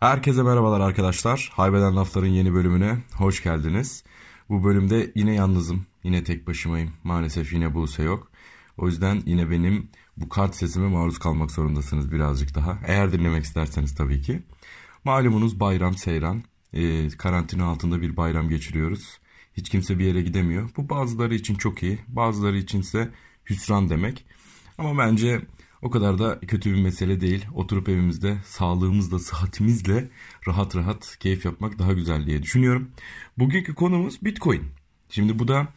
Herkese merhabalar arkadaşlar. Haybeden Lafların yeni bölümüne hoş geldiniz. Bu bölümde yine yalnızım. Yine tek başımayım. Maalesef yine Buse yok. O yüzden yine benim bu kart sesime maruz kalmak zorundasınız birazcık daha. Eğer dinlemek isterseniz tabii ki. Malumunuz bayram seyran. Ee, karantina altında bir bayram geçiriyoruz. Hiç kimse bir yere gidemiyor. Bu bazıları için çok iyi. Bazıları içinse hüsran demek. Ama bence o kadar da kötü bir mesele değil. Oturup evimizde sağlığımızla, sıhhatimizle rahat rahat keyif yapmak daha güzel diye düşünüyorum. Bugünkü konumuz Bitcoin. Şimdi bu da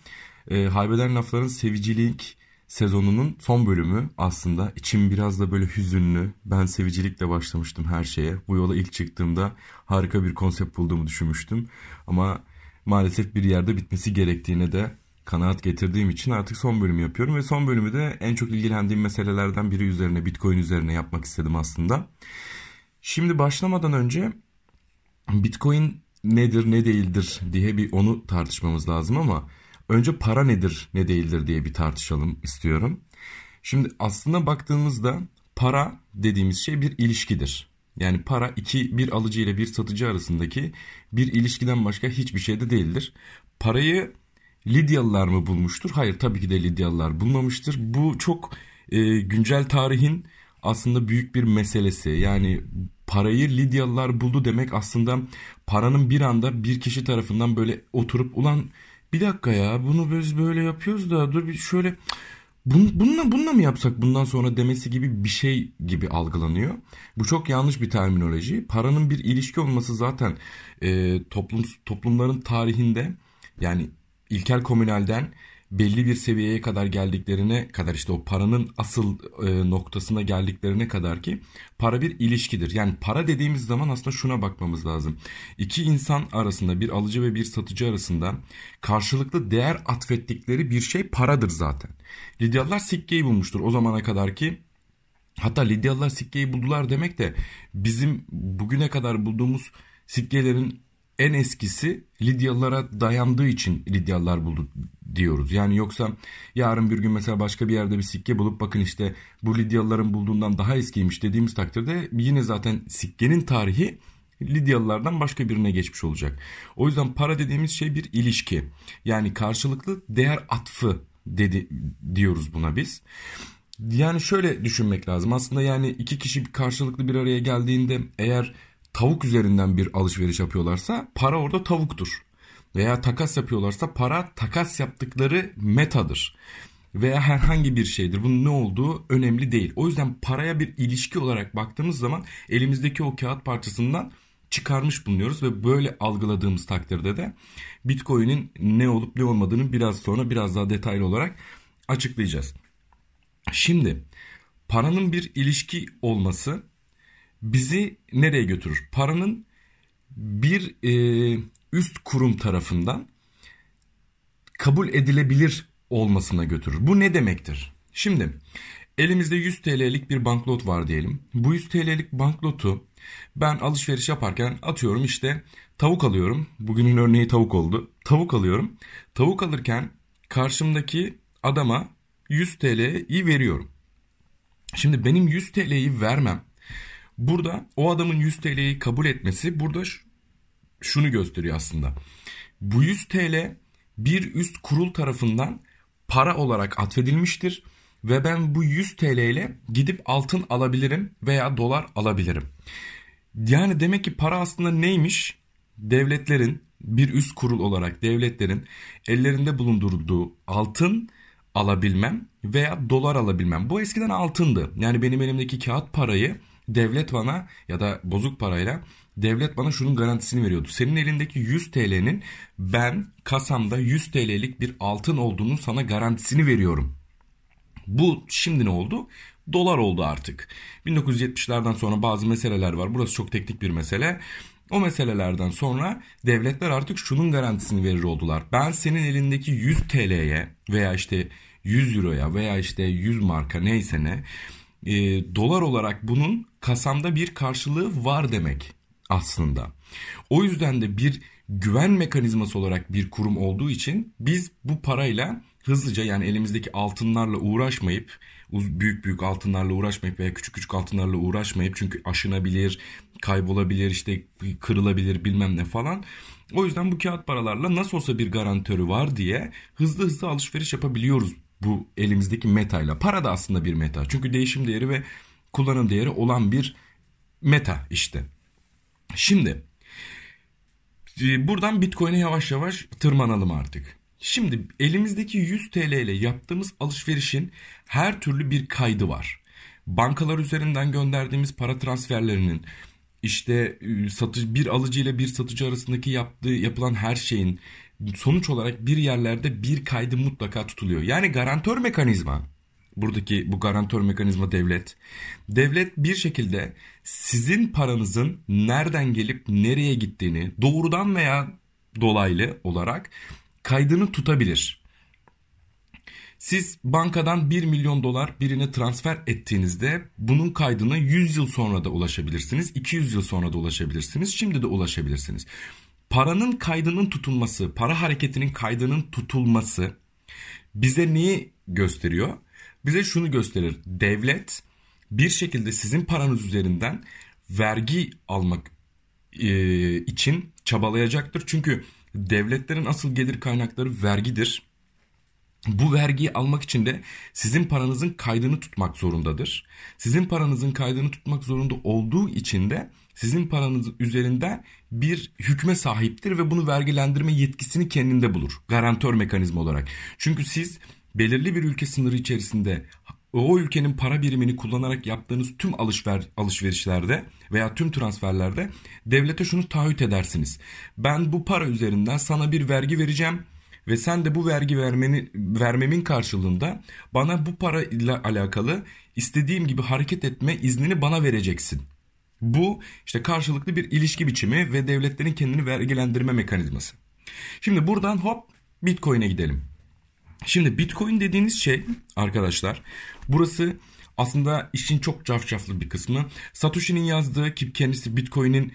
e, Haybeden Lafların Sevicilik sezonunun son bölümü aslında. İçim biraz da böyle hüzünlü. Ben sevicilikle başlamıştım her şeye. Bu yola ilk çıktığımda harika bir konsept bulduğumu düşünmüştüm. Ama maalesef bir yerde bitmesi gerektiğine de kanaat getirdiğim için artık son bölümü yapıyorum ve son bölümü de en çok ilgilendiğim meselelerden biri üzerine Bitcoin üzerine yapmak istedim aslında. Şimdi başlamadan önce Bitcoin nedir ne değildir diye bir onu tartışmamız lazım ama önce para nedir ne değildir diye bir tartışalım istiyorum. Şimdi aslında baktığımızda para dediğimiz şey bir ilişkidir. Yani para iki bir alıcı ile bir satıcı arasındaki bir ilişkiden başka hiçbir şey de değildir. Parayı Lidyalılar mı bulmuştur? Hayır tabii ki de Lidyalılar bulmamıştır. Bu çok e, güncel tarihin aslında büyük bir meselesi. Yani parayı Lidyalılar buldu demek aslında paranın bir anda bir kişi tarafından böyle oturup ulan bir dakika ya bunu biz böyle yapıyoruz da dur bir şöyle bun, bununla, bununla mı yapsak bundan sonra demesi gibi bir şey gibi algılanıyor. Bu çok yanlış bir terminoloji. Paranın bir ilişki olması zaten e, toplum toplumların tarihinde yani ilkel komünelden belli bir seviyeye kadar geldiklerine kadar işte o paranın asıl e, noktasına geldiklerine kadar ki para bir ilişkidir. Yani para dediğimiz zaman aslında şuna bakmamız lazım. İki insan arasında bir alıcı ve bir satıcı arasında karşılıklı değer atfettikleri bir şey paradır zaten. Lidyalılar sikkeyi bulmuştur o zamana kadar ki hatta Lidyalılar sikkeyi buldular demek de bizim bugüne kadar bulduğumuz sikkelerin en eskisi Lidyalılara dayandığı için Lidyalılar buldu diyoruz. Yani yoksa yarın bir gün mesela başka bir yerde bir sikke bulup bakın işte bu Lidyalıların bulduğundan daha eskiymiş dediğimiz takdirde yine zaten sikkenin tarihi Lidyalılardan başka birine geçmiş olacak. O yüzden para dediğimiz şey bir ilişki. Yani karşılıklı değer atfı dedi diyoruz buna biz. Yani şöyle düşünmek lazım. Aslında yani iki kişi karşılıklı bir araya geldiğinde eğer tavuk üzerinden bir alışveriş yapıyorlarsa para orada tavuktur. Veya takas yapıyorlarsa para takas yaptıkları metadır. Veya herhangi bir şeydir. Bunun ne olduğu önemli değil. O yüzden paraya bir ilişki olarak baktığımız zaman elimizdeki o kağıt parçasından çıkarmış bulunuyoruz ve böyle algıladığımız takdirde de Bitcoin'in ne olup ne olmadığını biraz sonra biraz daha detaylı olarak açıklayacağız. Şimdi paranın bir ilişki olması bizi nereye götürür? Paranın bir e, üst kurum tarafından kabul edilebilir olmasına götürür. Bu ne demektir? Şimdi elimizde 100 TL'lik bir banknot var diyelim. Bu 100 TL'lik banknotu ben alışveriş yaparken atıyorum işte tavuk alıyorum. Bugünün örneği tavuk oldu. Tavuk alıyorum. Tavuk alırken karşımdaki adama 100 TL'yi veriyorum. Şimdi benim 100 TL'yi vermem Burada o adamın 100 TL'yi kabul etmesi burada şunu gösteriyor aslında. Bu 100 TL bir üst kurul tarafından para olarak atfedilmiştir ve ben bu 100 TL ile gidip altın alabilirim veya dolar alabilirim. Yani demek ki para aslında neymiş? Devletlerin bir üst kurul olarak devletlerin ellerinde bulundurduğu altın alabilmem veya dolar alabilmem. Bu eskiden altındı. Yani benim elimdeki kağıt parayı devlet bana ya da bozuk parayla devlet bana şunun garantisini veriyordu. Senin elindeki 100 TL'nin ben kasamda 100 TL'lik bir altın olduğunu sana garantisini veriyorum. Bu şimdi ne oldu? Dolar oldu artık. 1970'lerden sonra bazı meseleler var. Burası çok teknik bir mesele. O meselelerden sonra devletler artık şunun garantisini verir oldular. Ben senin elindeki 100 TL'ye veya işte 100 euroya veya işte 100 marka neyse ne e, dolar olarak bunun kasamda bir karşılığı var demek aslında. O yüzden de bir güven mekanizması olarak bir kurum olduğu için biz bu parayla hızlıca yani elimizdeki altınlarla uğraşmayıp büyük büyük altınlarla uğraşmayıp veya küçük küçük altınlarla uğraşmayıp çünkü aşınabilir, kaybolabilir, işte kırılabilir bilmem ne falan. O yüzden bu kağıt paralarla nasıl olsa bir garantörü var diye hızlı hızlı alışveriş yapabiliyoruz bu elimizdeki metayla. Para da aslında bir meta. Çünkü değişim değeri ve kullanım değeri olan bir meta işte. Şimdi e, buradan Bitcoin'e yavaş yavaş tırmanalım artık. Şimdi elimizdeki 100 TL ile yaptığımız alışverişin her türlü bir kaydı var. Bankalar üzerinden gönderdiğimiz para transferlerinin işte e, satış bir alıcı ile bir satıcı arasındaki yaptığı yapılan her şeyin sonuç olarak bir yerlerde bir kaydı mutlaka tutuluyor. Yani garantör mekanizma buradaki bu garantör mekanizma devlet. Devlet bir şekilde sizin paranızın nereden gelip nereye gittiğini doğrudan veya dolaylı olarak kaydını tutabilir. Siz bankadan 1 milyon dolar birine transfer ettiğinizde bunun kaydına 100 yıl sonra da ulaşabilirsiniz, 200 yıl sonra da ulaşabilirsiniz, şimdi de ulaşabilirsiniz. Paranın kaydının tutulması, para hareketinin kaydının tutulması bize neyi gösteriyor? Bize şunu gösterir. Devlet bir şekilde sizin paranız üzerinden vergi almak e, için çabalayacaktır. Çünkü devletlerin asıl gelir kaynakları vergidir. Bu vergiyi almak için de sizin paranızın kaydını tutmak zorundadır. Sizin paranızın kaydını tutmak zorunda olduğu için de sizin paranız üzerinde bir hükme sahiptir ve bunu vergilendirme yetkisini kendinde bulur. Garantör mekanizma olarak. Çünkü siz belirli bir ülke sınırı içerisinde o ülkenin para birimini kullanarak yaptığınız tüm alışver, alışverişlerde veya tüm transferlerde devlete şunu taahhüt edersiniz. Ben bu para üzerinden sana bir vergi vereceğim ve sen de bu vergi vermeni, vermemin karşılığında bana bu para ile alakalı istediğim gibi hareket etme iznini bana vereceksin. Bu işte karşılıklı bir ilişki biçimi ve devletlerin kendini vergilendirme mekanizması. Şimdi buradan hop Bitcoin'e gidelim. Şimdi Bitcoin dediğiniz şey arkadaşlar burası aslında işin çok cafcaflı bir kısmı. Satoshi'nin yazdığı ki kendisi Bitcoin'in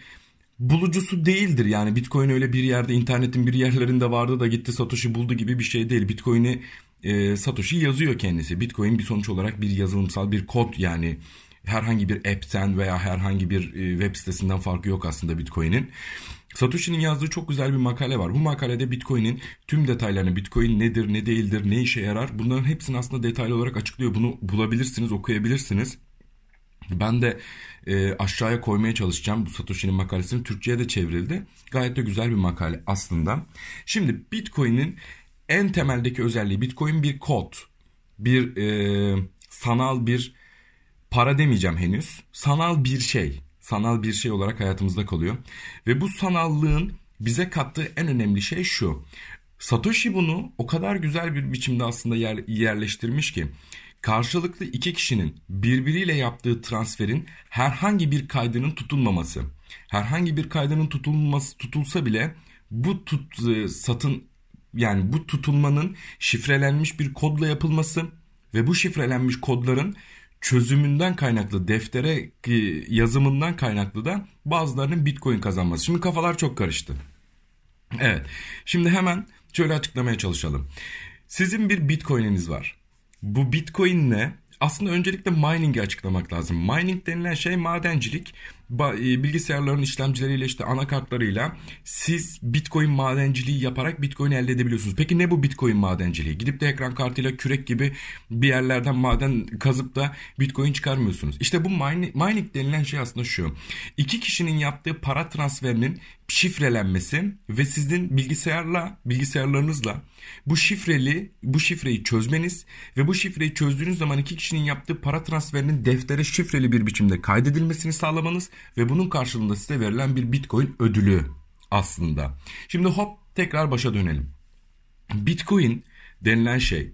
bulucusu değildir. Yani Bitcoin öyle bir yerde internetin bir yerlerinde vardı da gitti Satoshi buldu gibi bir şey değil. Bitcoin'i e, Satoshi yazıyor kendisi. Bitcoin bir sonuç olarak bir yazılımsal bir kod yani herhangi bir app'ten veya herhangi bir e, web sitesinden farkı yok aslında Bitcoin'in. Satoshi'nin yazdığı çok güzel bir makale var. Bu makalede Bitcoin'in tüm detaylarını, Bitcoin nedir, ne değildir, ne işe yarar bunların hepsini aslında detaylı olarak açıklıyor. Bunu bulabilirsiniz, okuyabilirsiniz. Ben de e, aşağıya koymaya çalışacağım bu Satoshi'nin makalesini. Türkçe'ye de çevrildi. Gayet de güzel bir makale aslında. Şimdi Bitcoin'in en temeldeki özelliği Bitcoin bir kod. Bir e, sanal bir para demeyeceğim henüz. Sanal bir şey sanal bir şey olarak hayatımızda kalıyor. Ve bu sanallığın bize kattığı en önemli şey şu. Satoshi bunu o kadar güzel bir biçimde aslında yer, yerleştirmiş ki karşılıklı iki kişinin birbiriyle yaptığı transferin herhangi bir kaydının tutulmaması. Herhangi bir kaydının tutulması tutulsa bile bu tut, e, satın yani bu tutulmanın şifrelenmiş bir kodla yapılması ve bu şifrelenmiş kodların çözümünden kaynaklı deftere e, yazımından kaynaklı da bazılarının bitcoin kazanması. Şimdi kafalar çok karıştı. Evet şimdi hemen şöyle açıklamaya çalışalım. Sizin bir bitcoin'iniz var. Bu bitcoin ne? Aslında öncelikle mining'i açıklamak lazım. Mining denilen şey madencilik. E, bilgisayarların işlemcileriyle işte anakartlarıyla siz bitcoin madenciliği yaparak bitcoin elde edebiliyorsunuz. Peki ne bu bitcoin madenciliği? Gidip de ekran kartıyla kürek gibi bir yerlerden maden kazıp da bitcoin çıkarmıyorsunuz. İşte bu mining, mining denilen şey aslında şu. İki kişinin yaptığı para transferinin şifrelenmesi ve sizin bilgisayarla bilgisayarlarınızla bu şifreli bu şifreyi çözmeniz ve bu şifreyi çözdüğünüz zaman iki kişinin yaptığı para transferinin deftere şifreli bir biçimde kaydedilmesini sağlamanız ve bunun karşılığında size verilen bir Bitcoin ödülü aslında. Şimdi hop tekrar başa dönelim. Bitcoin denilen şey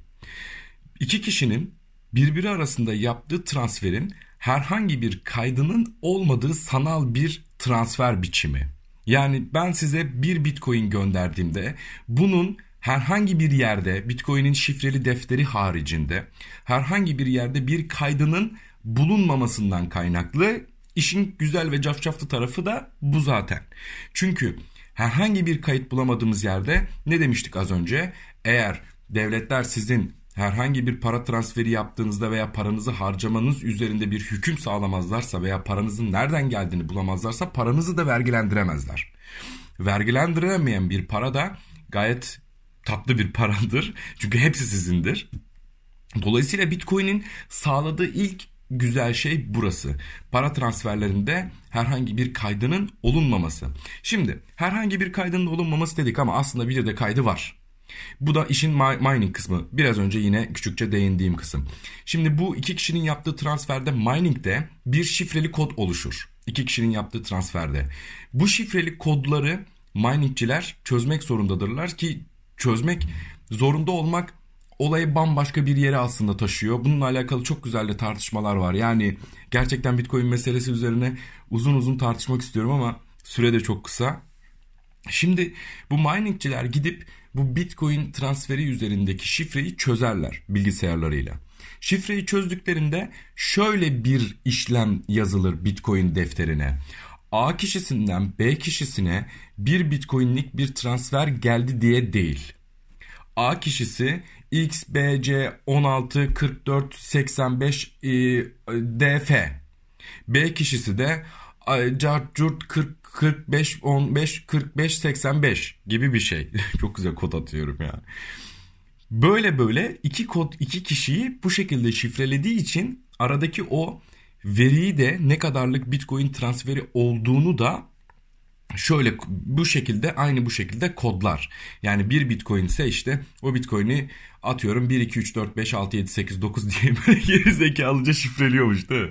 iki kişinin birbiri arasında yaptığı transferin herhangi bir kaydının olmadığı sanal bir transfer biçimi. Yani ben size bir Bitcoin gönderdiğimde bunun herhangi bir yerde Bitcoin'in şifreli defteri haricinde herhangi bir yerde bir kaydının bulunmamasından kaynaklı işin güzel ve cafcaflı tarafı da bu zaten. Çünkü herhangi bir kayıt bulamadığımız yerde ne demiştik az önce? Eğer devletler sizin herhangi bir para transferi yaptığınızda veya paranızı harcamanız üzerinde bir hüküm sağlamazlarsa veya paranızın nereden geldiğini bulamazlarsa paranızı da vergilendiremezler. Vergilendiremeyen bir para da gayet tatlı bir paradır. Çünkü hepsi sizindir. Dolayısıyla Bitcoin'in sağladığı ilk güzel şey burası. Para transferlerinde herhangi bir kaydının olunmaması. Şimdi herhangi bir kaydının olunmaması dedik ama aslında bir de kaydı var. Bu da işin mining kısmı. Biraz önce yine küçükçe değindiğim kısım. Şimdi bu iki kişinin yaptığı transferde miningde bir şifreli kod oluşur. İki kişinin yaptığı transferde. Bu şifreli kodları miningçiler çözmek zorundadırlar ki çözmek zorunda olmak olayı bambaşka bir yere aslında taşıyor. Bununla alakalı çok güzel de tartışmalar var. Yani gerçekten Bitcoin meselesi üzerine uzun uzun tartışmak istiyorum ama süre de çok kısa. Şimdi bu miningçiler gidip bu Bitcoin transferi üzerindeki şifreyi çözerler bilgisayarlarıyla. Şifreyi çözdüklerinde şöyle bir işlem yazılır Bitcoin defterine. A kişisinden B kişisine bir Bitcoin'lik bir transfer geldi diye değil. A kişisi XBC 16 44 85 e, DF. B kişisi de Cartcurt 40 45 15 45 85 gibi bir şey. Çok güzel kod atıyorum ya. Böyle böyle iki kod iki kişiyi bu şekilde şifrelediği için aradaki o veriyi de ne kadarlık Bitcoin transferi olduğunu da şöyle bu şekilde aynı bu şekilde kodlar. Yani bir bitcoin ise işte o bitcoin'i atıyorum 1 2 3 4 5 6 7 8 9 diye böyle geri zekalıca şifreliyormuş değil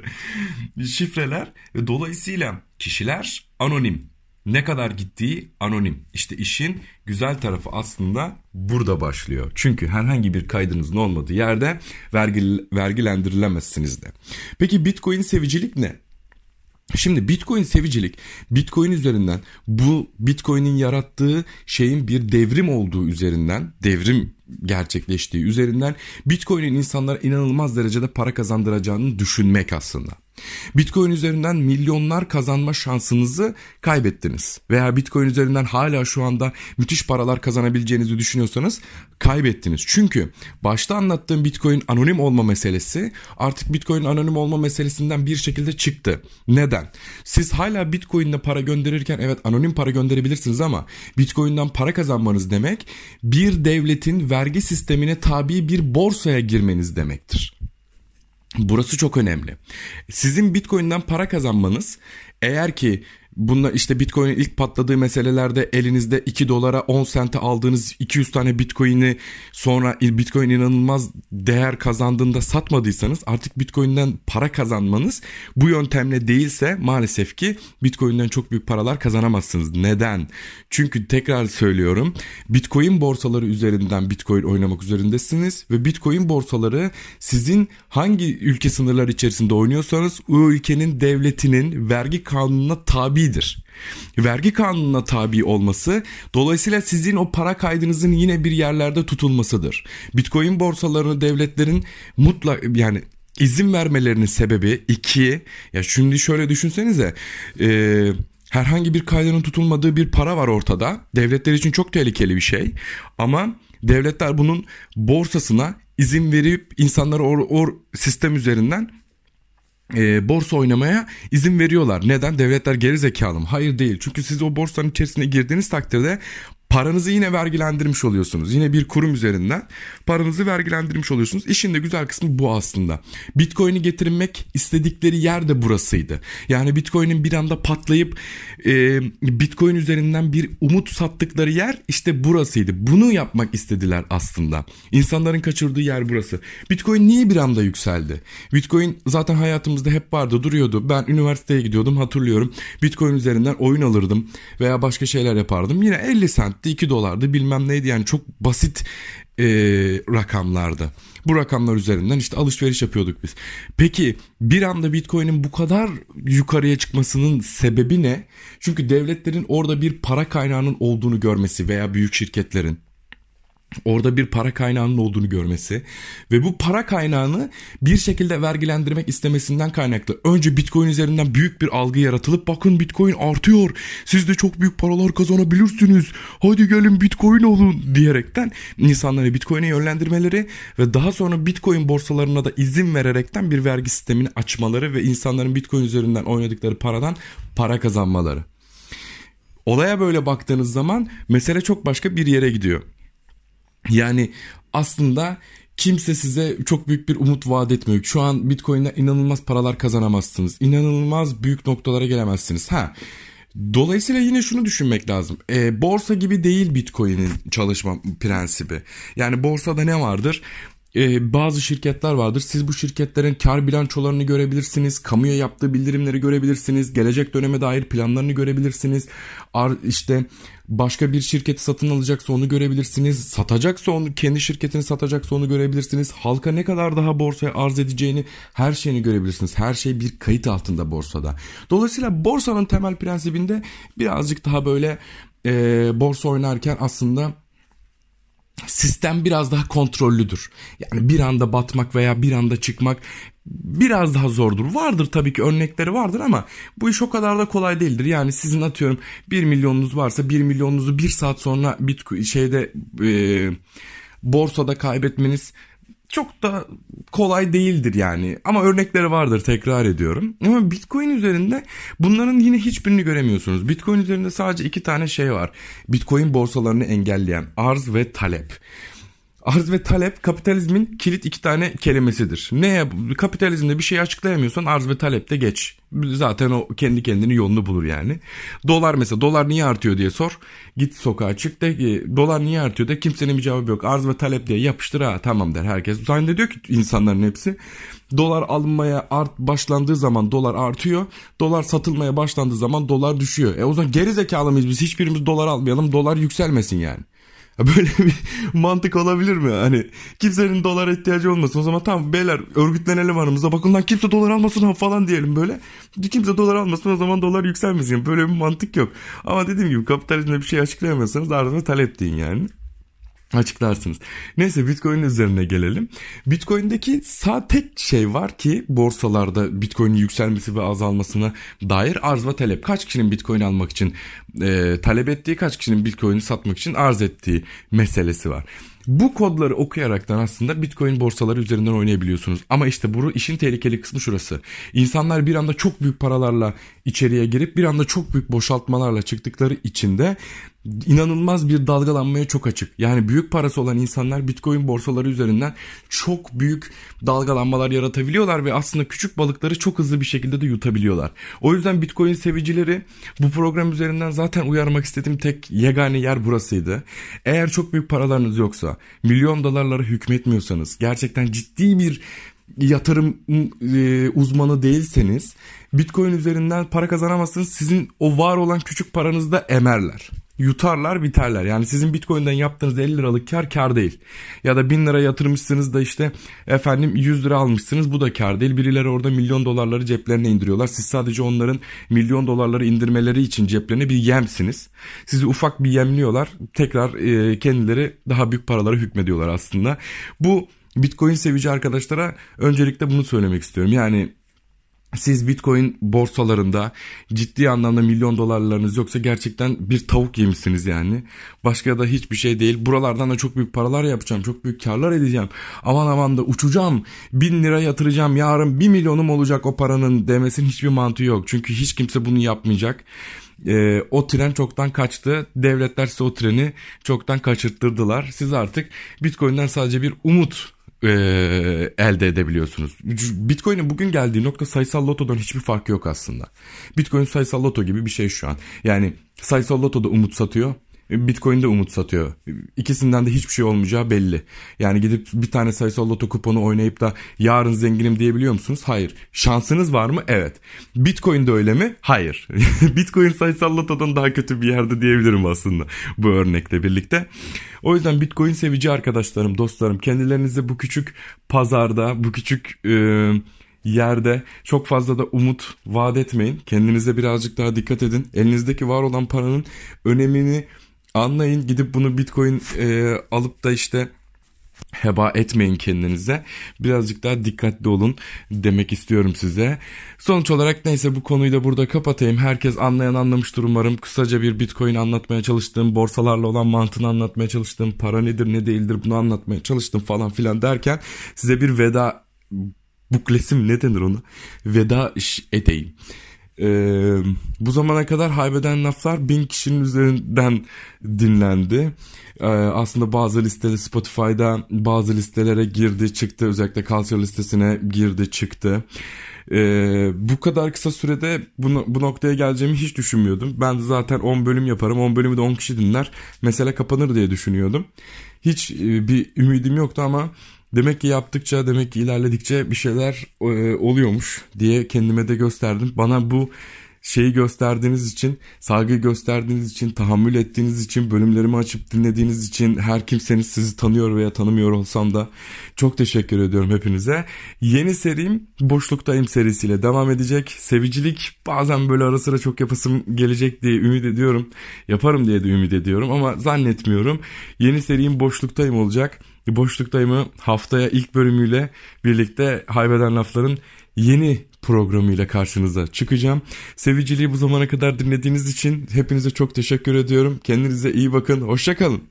mi? Şifreler ve dolayısıyla kişiler anonim. Ne kadar gittiği anonim. İşte işin güzel tarafı aslında burada başlıyor. Çünkü herhangi bir kaydınızın olmadığı yerde vergi, vergilendirilemezsiniz de. Peki Bitcoin sevicilik ne? Şimdi Bitcoin sevicilik. Bitcoin üzerinden bu Bitcoin'in yarattığı şeyin bir devrim olduğu üzerinden devrim gerçekleştiği üzerinden Bitcoin'in insanlara inanılmaz derecede para kazandıracağını düşünmek aslında. Bitcoin üzerinden milyonlar kazanma şansınızı kaybettiniz. Veya Bitcoin üzerinden hala şu anda müthiş paralar kazanabileceğinizi düşünüyorsanız kaybettiniz. Çünkü başta anlattığım Bitcoin anonim olma meselesi artık Bitcoin anonim olma meselesinden bir şekilde çıktı. Neden? Siz hala Bitcoin'le para gönderirken evet anonim para gönderebilirsiniz ama Bitcoin'den para kazanmanız demek bir devletin vergi sistemine tabi bir borsaya girmeniz demektir. Burası çok önemli. Sizin Bitcoin'den para kazanmanız eğer ki Bunlar işte Bitcoin'in ilk patladığı meselelerde elinizde 2 dolara 10 sente aldığınız 200 tane Bitcoin'i sonra Bitcoin inanılmaz değer kazandığında satmadıysanız artık Bitcoin'den para kazanmanız bu yöntemle değilse maalesef ki Bitcoin'den çok büyük paralar kazanamazsınız. Neden? Çünkü tekrar söylüyorum Bitcoin borsaları üzerinden Bitcoin oynamak üzerindesiniz ve Bitcoin borsaları sizin hangi ülke sınırları içerisinde oynuyorsanız o ülkenin devletinin vergi kanununa tabi tabidir. Vergi kanununa tabi olması dolayısıyla sizin o para kaydınızın yine bir yerlerde tutulmasıdır. Bitcoin borsalarını devletlerin mutlak yani izin vermelerinin sebebi iki ya şimdi şöyle düşünsenize e, herhangi bir kaydının tutulmadığı bir para var ortada devletler için çok tehlikeli bir şey ama devletler bunun borsasına izin verip insanları o, o sistem üzerinden e, borsa oynamaya izin veriyorlar. Neden? Devletler geri zekalı mı? Hayır değil. Çünkü siz o borsanın içerisine girdiğiniz takdirde paranızı yine vergilendirmiş oluyorsunuz. Yine bir kurum üzerinden paranızı vergilendirmiş oluyorsunuz. İşin de güzel kısmı bu aslında. Bitcoin'i getirmek istedikleri yer de burasıydı. Yani Bitcoin'in bir anda patlayıp e, Bitcoin üzerinden bir umut sattıkları yer işte burasıydı. Bunu yapmak istediler aslında. İnsanların kaçırdığı yer burası. Bitcoin niye bir anda yükseldi? Bitcoin zaten hayatımızda hep vardı duruyordu. Ben üniversiteye gidiyordum hatırlıyorum. Bitcoin üzerinden oyun alırdım veya başka şeyler yapardım. Yine 50 sentti 2 dolardı bilmem neydi yani çok basit e, rakamlardı. Bu rakamlar üzerinden işte alışveriş yapıyorduk biz. Peki bir anda Bitcoin'in bu kadar yukarıya çıkmasının sebebi ne? Çünkü devletlerin orada bir para kaynağının olduğunu görmesi veya büyük şirketlerin orada bir para kaynağının olduğunu görmesi ve bu para kaynağını bir şekilde vergilendirmek istemesinden kaynaklı. Önce Bitcoin üzerinden büyük bir algı yaratılıp bakın Bitcoin artıyor. Siz de çok büyük paralar kazanabilirsiniz. Hadi gelin Bitcoin olun diyerekten insanları Bitcoin'e yönlendirmeleri ve daha sonra Bitcoin borsalarına da izin vererekten bir vergi sistemini açmaları ve insanların Bitcoin üzerinden oynadıkları paradan para kazanmaları. Olaya böyle baktığınız zaman mesele çok başka bir yere gidiyor. Yani aslında kimse size çok büyük bir umut vaat etmiyor. Şu an Bitcoin'den inanılmaz paralar kazanamazsınız. İnanılmaz büyük noktalara gelemezsiniz. Ha. Dolayısıyla yine şunu düşünmek lazım. E, borsa gibi değil Bitcoin'in çalışma prensibi. Yani borsada ne vardır? E, bazı şirketler vardır. Siz bu şirketlerin kar bilançolarını görebilirsiniz. Kamuya yaptığı bildirimleri görebilirsiniz. Gelecek döneme dair planlarını görebilirsiniz. Ar, işte başka bir şirketi satın alacaksa onu görebilirsiniz. Satacaksa onu kendi şirketini satacaksa onu görebilirsiniz. Halka ne kadar daha borsaya arz edeceğini her şeyini görebilirsiniz. Her şey bir kayıt altında borsada. Dolayısıyla borsanın temel prensibinde birazcık daha böyle e, borsa oynarken aslında sistem biraz daha kontrollüdür. Yani bir anda batmak veya bir anda çıkmak biraz daha zordur. Vardır tabii ki örnekleri vardır ama bu iş o kadar da kolay değildir. Yani sizin atıyorum 1 milyonunuz varsa 1 milyonunuzu bir saat sonra Bitcoin şeyde e, borsada kaybetmeniz çok da kolay değildir yani. Ama örnekleri vardır tekrar ediyorum. Ama Bitcoin üzerinde bunların yine hiçbirini göremiyorsunuz. Bitcoin üzerinde sadece iki tane şey var. Bitcoin borsalarını engelleyen arz ve talep. Arz ve talep kapitalizmin kilit iki tane kelimesidir. Ne kapitalizmde bir şey açıklayamıyorsan arz ve talep de geç. Zaten o kendi kendini yolunu bulur yani. Dolar mesela dolar niye artıyor diye sor. Git sokağa çık de dolar niye artıyor de kimsenin bir cevabı yok. Arz ve talep diye yapıştır ha tamam der herkes. Zannediyor ki insanların hepsi dolar alınmaya art başlandığı zaman dolar artıyor. Dolar satılmaya başlandığı zaman dolar düşüyor. E o zaman geri zekalı mıyız biz hiçbirimiz dolar almayalım dolar yükselmesin yani. Böyle bir mantık olabilir mi? Hani kimsenin dolar ihtiyacı olmasın. O zaman tamam beyler örgütlenelim aramızda. Bakın lan kimse dolar almasın falan diyelim böyle. Kimse dolar almasın o zaman dolar yükselmesin. Böyle bir mantık yok. Ama dediğim gibi kapitalizmde bir şey açıklayamazsanız ardından talep deyin yani açıklarsınız. Neyse Bitcoin üzerine gelelim. Bitcoin'deki sağ tek şey var ki borsalarda Bitcoin'in yükselmesi ve azalmasına dair arz ve talep. Kaç kişinin Bitcoin almak için e, talep ettiği, kaç kişinin Bitcoin'i satmak için arz ettiği meselesi var. Bu kodları okuyaraktan aslında Bitcoin borsaları üzerinden oynayabiliyorsunuz. Ama işte bu işin tehlikeli kısmı şurası. İnsanlar bir anda çok büyük paralarla içeriye girip bir anda çok büyük boşaltmalarla çıktıkları içinde inanılmaz bir dalgalanmaya çok açık. Yani büyük parası olan insanlar Bitcoin borsaları üzerinden çok büyük dalgalanmalar yaratabiliyorlar ve aslında küçük balıkları çok hızlı bir şekilde de yutabiliyorlar. O yüzden Bitcoin sevicileri bu program üzerinden zaten uyarmak istediğim tek yegane yer burasıydı. Eğer çok büyük paralarınız yoksa, milyon dolarlara hükmetmiyorsanız, gerçekten ciddi bir yatırım e, uzmanı değilseniz Bitcoin üzerinden para kazanamazsınız. Sizin o var olan küçük paranızı da emerler yutarlar biterler. Yani sizin Bitcoin'den yaptığınız 50 liralık kar kar değil. Ya da 1000 lira yatırmışsınız da işte efendim 100 lira almışsınız bu da kar değil. Birileri orada milyon dolarları ceplerine indiriyorlar. Siz sadece onların milyon dolarları indirmeleri için ceplerine bir yemsiniz. Sizi ufak bir yemliyorlar. Tekrar e, kendileri daha büyük paralara hükmediyorlar aslında. Bu Bitcoin sevici arkadaşlara öncelikle bunu söylemek istiyorum. Yani siz Bitcoin borsalarında ciddi anlamda milyon dolarlarınız yoksa gerçekten bir tavuk yemişsiniz yani. Başka da hiçbir şey değil. Buralardan da çok büyük paralar yapacağım. Çok büyük karlar edeceğim. Aman aman da uçacağım. Bin lira yatıracağım. Yarın bir milyonum olacak o paranın demesinin hiçbir mantığı yok. Çünkü hiç kimse bunu yapmayacak. E, o tren çoktan kaçtı. Devletler size o treni çoktan kaçırttırdılar. Siz artık Bitcoin'den sadece bir umut e, elde edebiliyorsunuz. Bitcoin'in bugün geldiği nokta sayısal lotodan hiçbir farkı yok aslında. Bitcoin sayısal loto gibi bir şey şu an. Yani sayısal lotoda umut satıyor. Bitcoin'de umut satıyor. İkisinden de hiçbir şey olmayacağı belli. Yani gidip bir tane sayısal loto kuponu oynayıp da yarın zenginim diyebiliyor musunuz? Hayır. Şansınız var mı? Evet. Bitcoin'de öyle mi? Hayır. Bitcoin sayısal lotodan daha kötü bir yerde diyebilirim aslında bu örnekle birlikte. O yüzden Bitcoin sevici arkadaşlarım, dostlarım kendilerinize bu küçük pazarda, bu küçük e, yerde çok fazla da umut vaat etmeyin. Kendinize birazcık daha dikkat edin. Elinizdeki var olan paranın önemini anlayın gidip bunu bitcoin e, alıp da işte heba etmeyin kendinize. Birazcık daha dikkatli olun demek istiyorum size. Sonuç olarak neyse bu konuyu da burada kapatayım. Herkes anlayan anlamıştır umarım. Kısaca bir bitcoin anlatmaya çalıştım. Borsalarla olan mantığını anlatmaya çalıştım. Para nedir ne değildir bunu anlatmaya çalıştım falan filan derken size bir veda buklesim ne denir onu? Veda edeyim. Ee, bu zamana kadar haybeden laflar bin kişinin üzerinden dinlendi. Ee, aslında bazı listede Spotify'da bazı listelere girdi çıktı. Özellikle Culture listesine girdi çıktı. Ee, bu kadar kısa sürede bu, bu noktaya geleceğimi hiç düşünmüyordum. Ben de zaten 10 bölüm yaparım. 10 bölümü de 10 kişi dinler. Mesele kapanır diye düşünüyordum. Hiç e, bir ümidim yoktu ama Demek ki yaptıkça, demek ki ilerledikçe bir şeyler e, oluyormuş diye kendime de gösterdim. Bana bu şeyi gösterdiğiniz için, saygı gösterdiğiniz için, tahammül ettiğiniz için, bölümlerimi açıp dinlediğiniz için her kimseniz sizi tanıyor veya tanımıyor olsam da çok teşekkür ediyorum hepinize. Yeni serim Boşluktayım serisiyle devam edecek. Sevicilik bazen böyle ara sıra çok yapasım gelecek diye ümit ediyorum. Yaparım diye de ümit ediyorum ama zannetmiyorum. Yeni serim Boşluktayım olacak. Boşluktayımı haftaya ilk bölümüyle birlikte Haybeden Lafların yeni programıyla karşınıza çıkacağım. Seviciliği bu zamana kadar dinlediğiniz için hepinize çok teşekkür ediyorum. Kendinize iyi bakın. Hoşçakalın.